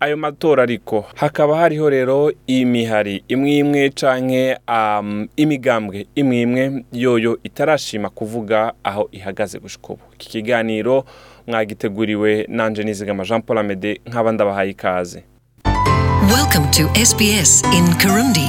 ayo matora ariko hakaba hariho rero imihari imwe imwe canke imigambwe imwe imwe yoyo itarashima kuvuga aho ihagaze gushika ubu iki kiganiro mwagiteguriwe nanje nizigama jean paul amede nk'aba ndabahaye ikaze Welcome to SBS in Kirundi.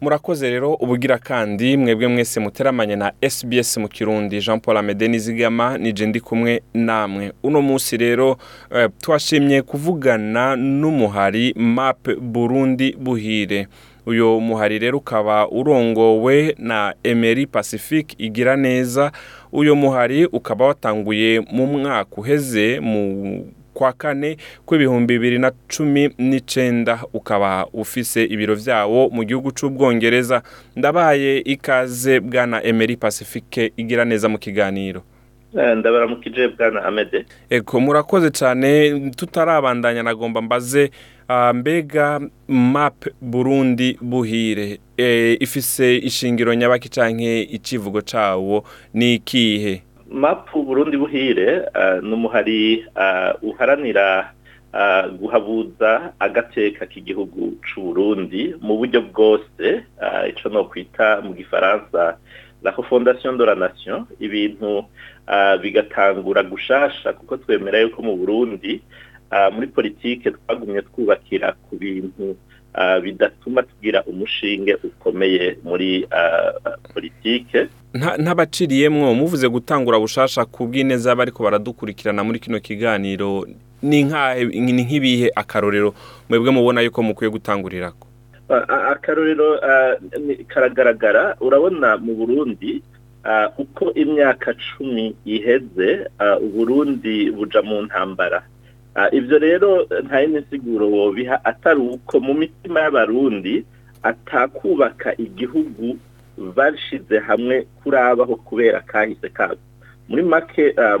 murakoze rero ubugira kandi mwebwe mwese muteramanye na SBS mu kirundi jean paul amede nizigama nije ndi kumwe namwe uno munsi rero eh, twashimye kuvugana n'umuhari map burundi buhire uyu muhari rero ukaba urongowe na emeri pacifique igira neza uyu muhari ukaba watanguye mu mwaka uheze mu kwa kane kw'ibihumbi bibiri na cumi n’icenda ukaba ufise ibiro byawo mu gihugu cy'ubwongereza ndabaye ikaze bwana emeri pacifique igira neza mu kiganiro eh, ndabaramukije bwana amede eko murakoze cyane tutarabandanya nagomba mbaze ah, mbega map burundi buhire eh, ifise ishingiro nyabaki cyangwa ikivugo cyawo nikihe? mapu burundi buhire eh, ni umuhari eh, uharanira eh, guhabuza agateka k'igihugu cy'u Burundi mu buryo bwose icyo ni ukwita mu gifaransa la fondation de la nation ibintu bigatangura gushasha kuko twemera yuko mu burundi muri politiki twagumye twubakira ku bintu bidatuma tugira umushinge ukomeye muri politike ntabaciriyemwo muvuze gutangura bushasha ku bw'ineza bariko baradukurikirana muri kino kiganiro ni nk'ibihe akarorero mwebwe mubona yuko mukwiye gutangurirako akarorero karagaragara urabona mu burundi uko imyaka cumi iheze uburundi buja mu ntambara ibyo rero nta n'insiguro wobiha atari uko mu mitima y'abarundi atakubaka igihugu bashyize hamwe kurabaho kubera kahise kabo muri make uh,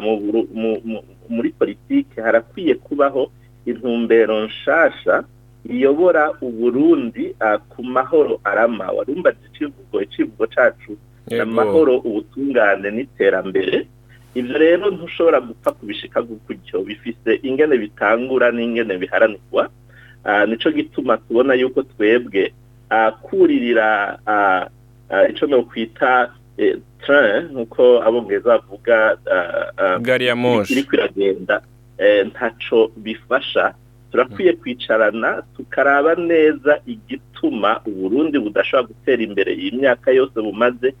muri politiki harakwiye kubaho intumbero nshasha iyobora uburundi uh, ku mahoro arama warumva icivugo icivugo cyacu amahoro ubutungane n'iterambere ibyo rero ntushobora gupfa kubishika gutyo bifise ingene bitangura n'ingene biharanirwa uh, nicyo gituma tubona yuko twebwe kuririra Eh, icyo ni ukwita eh, tara nk'uko abongereza bavuga eh, gari ya moshi iri kwiragenda ntacyo bifasha turakwiye mm. kwicarana tukaraba neza igituma uburundi budashobora gutera imbere iyi myaka yose bumaze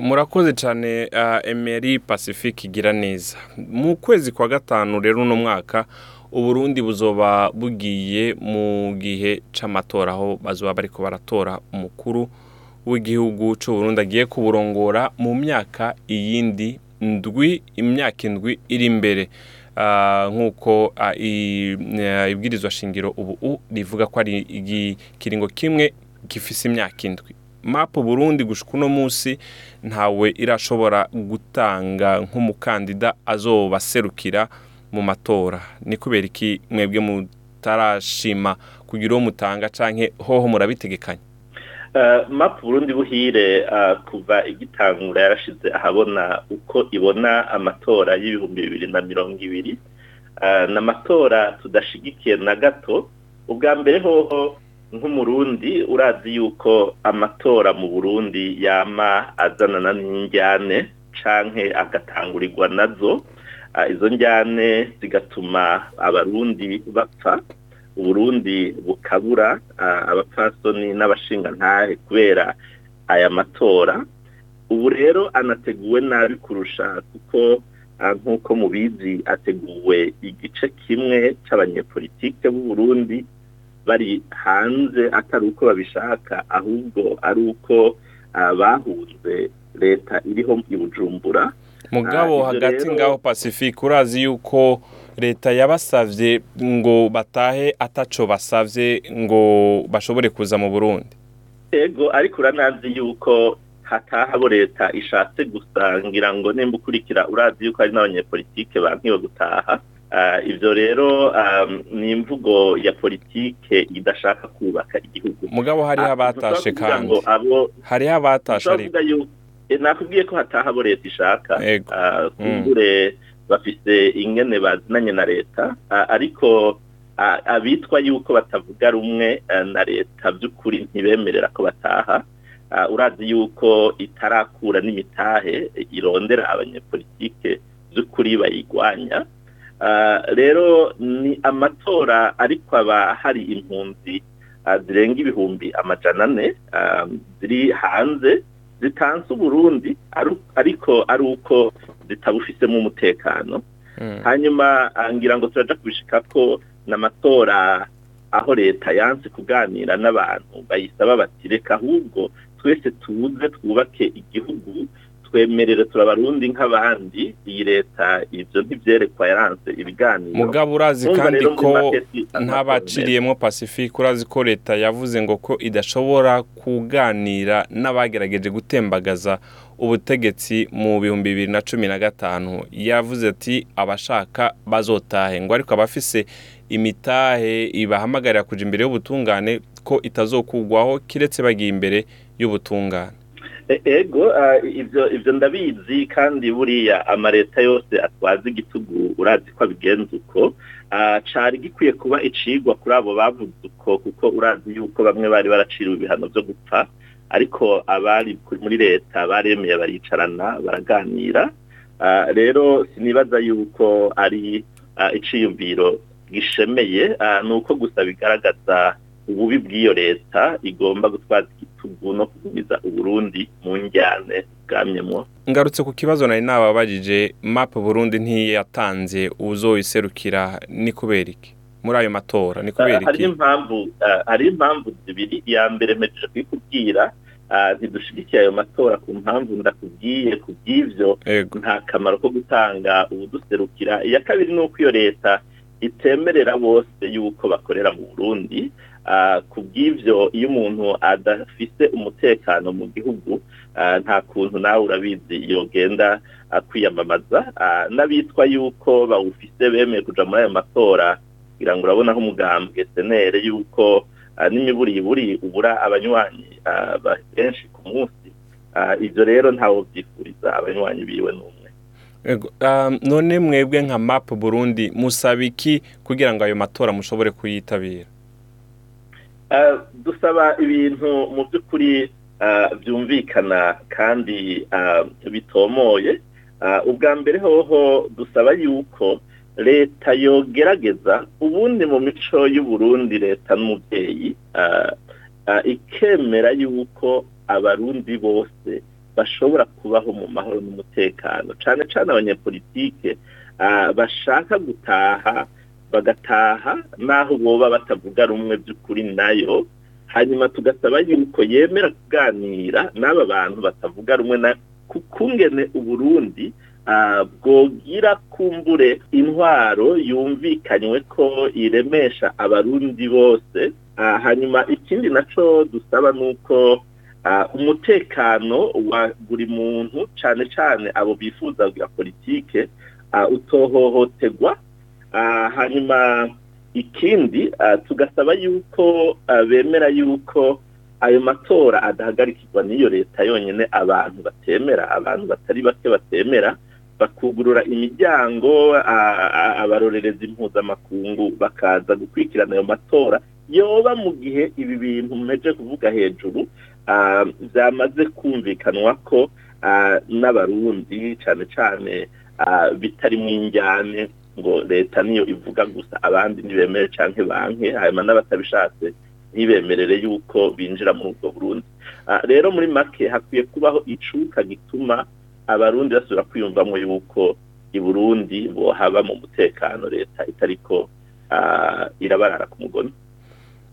murakoze cyane Emery Pacifique igira neza mu kwezi kwa gatanu rero uno mwaka uburundi buzoba bugiye mu gihe cy'amatora aho bazoba bari ko baratora umukuru w'igihugu cy'uburundi agiye kuburongora mu myaka iyindi ndwi imyaka indwi iri imbere Ah, nk'uko ah, eh, ibwirizwa shingiro ubu rivuga ko ari ikiringo kimwe gifise imyaka indwi mapu burundi gushika uno munsi ntawe irashobora gutanga nk'umukandida azobaserukira mu matora ni kubera iki mwebwe mutarashima kugira uwo mutanga cyangwa hoho murabitegekanya Eh, mapu burundi buhire eh, kuva igitangura yarashize ahabona uko ibona amatora y'ibihumbi bibiri na mirongo ibiri eh, ni amatora tudashigikiye na gato ubwa mbere hoho nk'umurundi urazi yuko amatora mu burundi yama azanana n'injyane canke agatangurirwa nazo izo njyane zigatuma abarundi bapfa uburundi bukabura abapfasoni n'abashingantahe kubera aya matora ubu rero anateguwe nabi kurusha kuko nk'uko mubizi ateguwe igice kimwe cy'abanyepolitike b'uburundi bari hanze atari uko babishaka ahubwo ari uko bahunze leta iriho i mugabo hagati ngaho pacifique urazi yuko leta yabasabye ngo batahe ataco basabye ngo bashobore kuza mu burundi ego ariko uranazi yuko hataha bo leta ishatse gusangira ngo nimba ukurikira urazi yuko hari n'abanyepolitike bankiwe gutaha ah, ibyo rero ni imvugo ya politiki idashaka kubaka igihugu mugabo ah, hariho abatashe kandi hariho abatashe ariko nakubwiye ko hataha abo leta ishaka ah, kumbure bafite ingene bazinanye na leta ah, ariko ah, abitwa yuko batavuga rumwe na leta by'ukuri ntibemerera ko bataha urazi yuko itarakura n'imitahe irondera abanyepolitike by'ukuri bayigwanya rero ni amatora ariko aba hari impunzi zirenga ibihumbi amajana ane ziri hanze zitanze uburundi ariko ari uko zitabufisemo umutekano hmm. hanyuma ah, ngira ngo turajya kubishika ko n'amatora aho leta yanze kuganira n'abantu bayisaba bati reka ahubwo twese tuze twubake igihugu twemerera turabarundi nk'abandi iyi leta ibyo ntibyerekwa yaranze ibiganiro mugabo urazi kandi ko ntabaciriyemo pacifique urazi ko leta yavuze ngo ko idashobora kuganira n'abagerageje gutembagaza ubutegetsi mu bihumbi bibiri na cumi na gatanu yavuze ati abashaka bazotahe ngo ariko abafise imitahe ibahamagarira kujya imbere y'ubutungane ko itazokugwaho kiretse bagiye imbere y'ubutungane E, ego ibyo ibyo ndabizi kandi buriya amaleta yose atwaza igitugu urazi ko abigenza uko cari gikwiye kuba icigwa kuri abo bavuze uko kuko urazi yuko bamwe bari baraciriwe ibihano byo gupfa ariko abari muri leta baremeye baricarana baraganira rero sinibaza yuko ari iciyumviro gishemeye ni uko gusa bigaragaza ububi bw'iyo leta igomba gutwara igitugu no kugumiza uburundi mu njyane bwamyemo ngarutse ku kibazo nari nababajije map burundi ntiyatanze uzoyiserukira ni kubera iki muri ayo matora ni kubera iki eh, hari impamvu zibiri iya mbere mpejeje kuyikubwira eh, ntidushyigikiye ayo matora ku mpamvu ndakubwiye ku by'ibyo nta kamaro ko gutanga ubuduserukira iya kabiri ni uko iyo leta itemerera bose yuko bakorera mu burundi Ah, ku bw'ibyo iyo umuntu adafite umutekano mu gihugu ah, nta kuntu nawe urabizi yogenda kwiyamamaza ah, n'abitwa yuko bawufite bemeye kujya muri ayo matora kugira ngo urabonaho umugambwe senere yuko n'imiburiburi ubura abanywanyi benshi ku munsi ibyo rero ntawe byifuriza abanywanyi biwe n'umwe none mwebwe nka mapu burundi musaba iki kugira ngo ayo matora mushobore kuyitabira Eh, dusaba ibintu mu by'ukuri eh, byumvikana kandi eh, bitomoye ubwa mbere hoho dusaba yuko leta yogerageza ubundi mu mico y’u y'uburundi leta n'umubyeyi ikemera yuko abarundi bose bashobora kubaho mu mahoro n'umutekano cyane cyane abanyepolitike bashaka gutaha bagataha naho boba batavuga rumwe by'ukuri nayo hanyuma tugasaba yuko yemera kuganira n'aba bantu batavuga rumwe na kungene uburundi ah, bwogira kumbure intwaro yumvikanywe ko iremesha abarundi bose ah, hanyuma ikindi nacyo dusaba ni uko ah, umutekano wa buri muntu cyane cyane abo bifuza bya politike utohohoterwa Ah, hanyuma ikindi ah, tugasaba yuko ah, bemera yuko ayo matora adahagarikirwa n'iyo leta yonyine abantu batemera abantu batari bake batemera bakugurura imiryango abarorereza impuzamakungu bakaza gukurikirana ayo matora yoba mu gihe ibi bintu mumeje kuvuga hejuru byamaze kumvikanwa ko n'abarundi cyane cyane bitari mu njyane ngo leta niyo ivuga gusa abandi ntibemere cyangwa banki hanyuma n'abatabishatse ntibemerere yuko binjira muri ubwo burundi ah, rero muri make hakwiye kubaho icuka gituma abarundi basubira kwiyumvamo yuko i burundi bo haba mu mutekano leta itariko ah, irabarara ku mugoni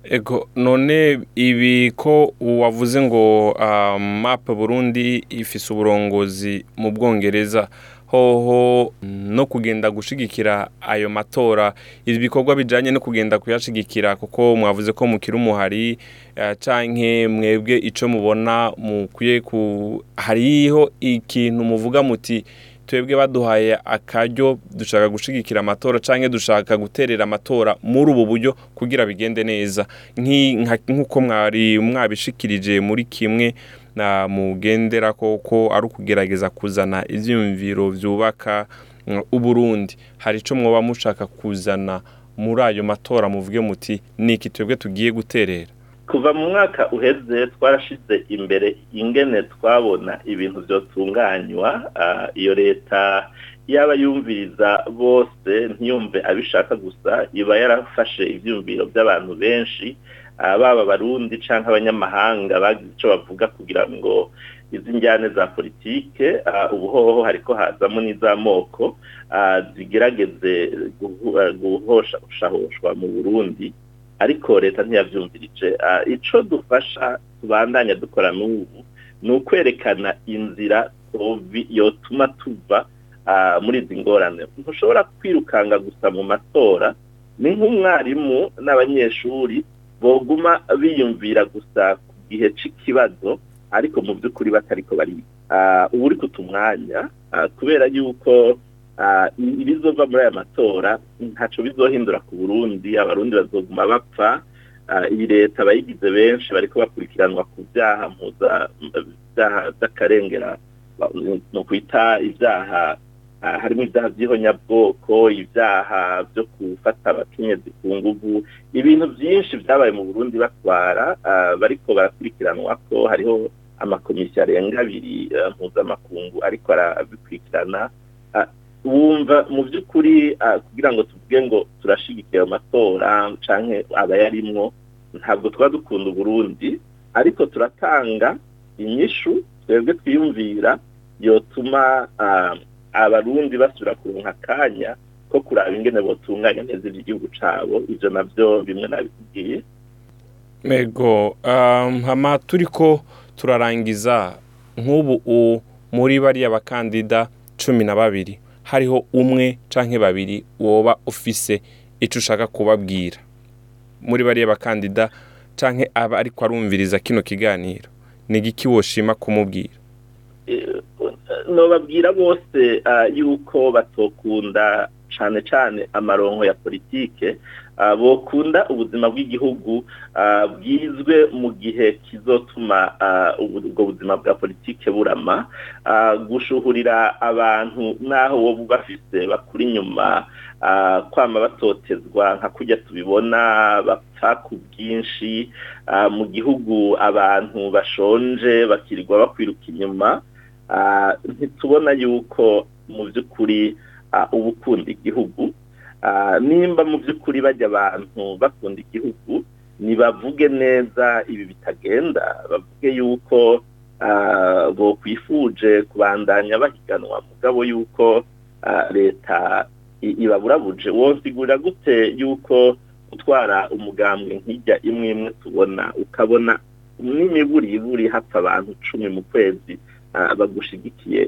Ego none ibi ko wavuze ngo ah, map Burundi ifise uburongozi mu Bwongereza hoho no kugenda gushigikira ayo matora ibi bikorwa bijyanye no kugenda kuyashigikira kuko mwavuze ko mukiri umuhari eh, cyangwa mwebwe icyo mubona mukwiye ku hariho ikintu muvuga muti twebwe baduhaye akaryo dushaka gushigikira amatora cyangwa dushaka guterera amatora muri ubu buryo kugira bigende neza nk'uko mwari mwabishikirije muri kimwe mugendera koko ari ukugerageza kuzana ibyiyumviro byubaka mm, uburundi hari icyo mwoba mushaka kuzana muri ayo matora muvuge muti ni iki twebwe tugiye guterera kuva mu mwaka uheze twarashize imbere ingene twabona ibintu byotunganywa iyo leta yaba yumviriza bose ntiyumve abishaka gusa iba yarafashe ibyiyumviro by'abantu benshi Ah, baba abarundi cyangwa abanyamahanga bagize icyo bavuga kugira ngo izi njyane za politiki ah, ubuhoho hariko hazamo n'iz'amoko ah, zigerageze guhoshahoshwa mu burundi ariko leta ntiyabyumvirije icyo dufasha tubandanya dukora n'ubu ni ukwerekana inzira yotuma tuva muri izi ngorane ntushobora kwirukanga gusa mu matora ni nk'umwarimu n'abanyeshuri boguma biyumvira gusa ku gihe cy'ikibazo ariko mu by'ukuri ko bari ah, ubu uri kutumwanya ah, kubera yuko ah, ibizova muri aya matora ntacyo bizohindura ku burundi abarundi bazoguma bapfa iyi leta abayigize benshi bariko bakurikiranwa ku byaha byaha by'akarengera ni ukwita ibyaha Ah, harimo ibyaha by'ihonyabwoko ibyaha byo gufata abakenyezi ku ngugu ibintu byinshi byabaye mu burundi batwara ah, bariko barakurikiranwa ko hariho amakomisiyo arenga abiri ah, mpuzamakungu ariko arabikurikirana wumva mu by'ukuri kugira ngo tuvuge ngo turashigikira amatora cyangwa abayarimwo ntabwo tuba dukunda uburundi ariko turatanga inyishu twebwe twiyumvira yotuma abarundi basubira kuronka akanya ko kuraba ingene botunganya neza iby'igihugu cyabo ibyo nabyo bimwe nabigiye yego um, hama turi ko turarangiza nk'ubu muri bariya bakandida cumi na babiri hariho umwe canke babiri woba ufise icyo ushaka kubabwira muri bariya bakandida canke aba ariko arumviriza kino kiganiro ni giki woshima kumubwira babwira bose uh, yuko batokunda cyane cyane amaronko ya politike uh, bokunda ubuzima bw'igihugu uh, bwizwe mu gihe kizotuma ubwo buzima bwa politike burama gushuhurira abantu n'aho wowe ubafise bakuri inyuma kwama batotezwa nka kujya tubibona bapfa ku bwinshi mu gihugu abantu bashonje bakirirwa bakwiruka inyuma Ah, ntitubona yuko mu by'ukuri ah, uba ukunda igihugu ah, nimba mu by'ukuri bajya abantu bakunda igihugu ntibavuge neza ibi bitagenda bavuge yuko bokwifuje kubandanya bahiganwa mugabo yuko leta ibaburabuje wonsigura gute yuko gutwara umugambwe nk'ijya imwe imwe tubona ukabona n'imiburiburi hapfa abantu cumi mu kwezi Ah, bagushigikiye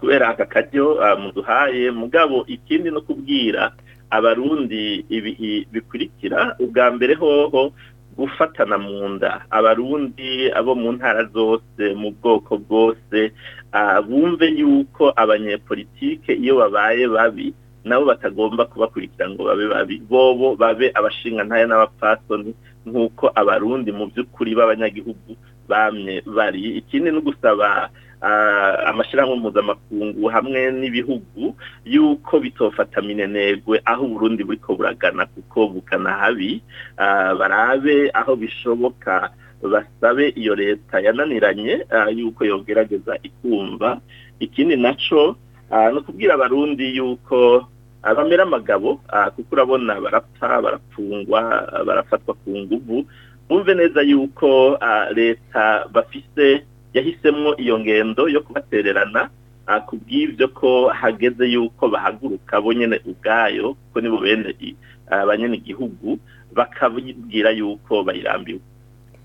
kubera aka karyo muduhaye mugabo ikindi no kubwira abarundi bikurikira ubwa mbere hoho gufatana mu nda abarundi abo mu ntara zose mu bwoko bwose bumve yuko abanyepolitike iyo babaye babi nabo batagomba kubakurikira ngo babe babi bobo babe abashinga ntaya n'abapfasoni nk'uko abarundi mu by'ukuri b'abanyagihugu bamye bari ikindi ni gusaba Ah, amashyirahamwe mpuzamakungu hamwe n'ibihugu y'uko bitofata minenegwe aho uburundi buriko buragana kuko bukana habi ah, barabe aho bishoboka basabe iyo leta yananiranye ah, y'uko yogerageza ikumva ikindi nacyo ni ukubwira abarundi y'uko bamera amagabo kuko urabona barapfa barapfungwa barafatwa ku nguvu bumve neza y'uko leta bafise yahisemo iyo ngendo yo kubatererana ah, ku bw'ibyo ko hageze yuko bahaguruka bo nyine ubwayo ko nibo bene ah, ba igihugu bakabwira yuko bayirambiwe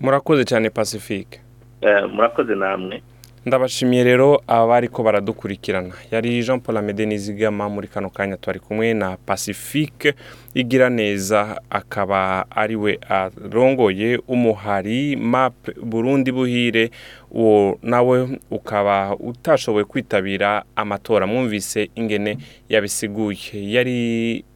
murakoze cyane pacifique eh, murakoze namwe ndabashimiye rero abari ko baradukurikirana yari jean paul amede nizigama muri kano kanya twari kumwe na pacifique igira neza akaba ari we arongoye umuhari mapu burundi buhire uwo nawe ukaba utashoboye kwitabira amatora mwumvise ingene yabisiguye yari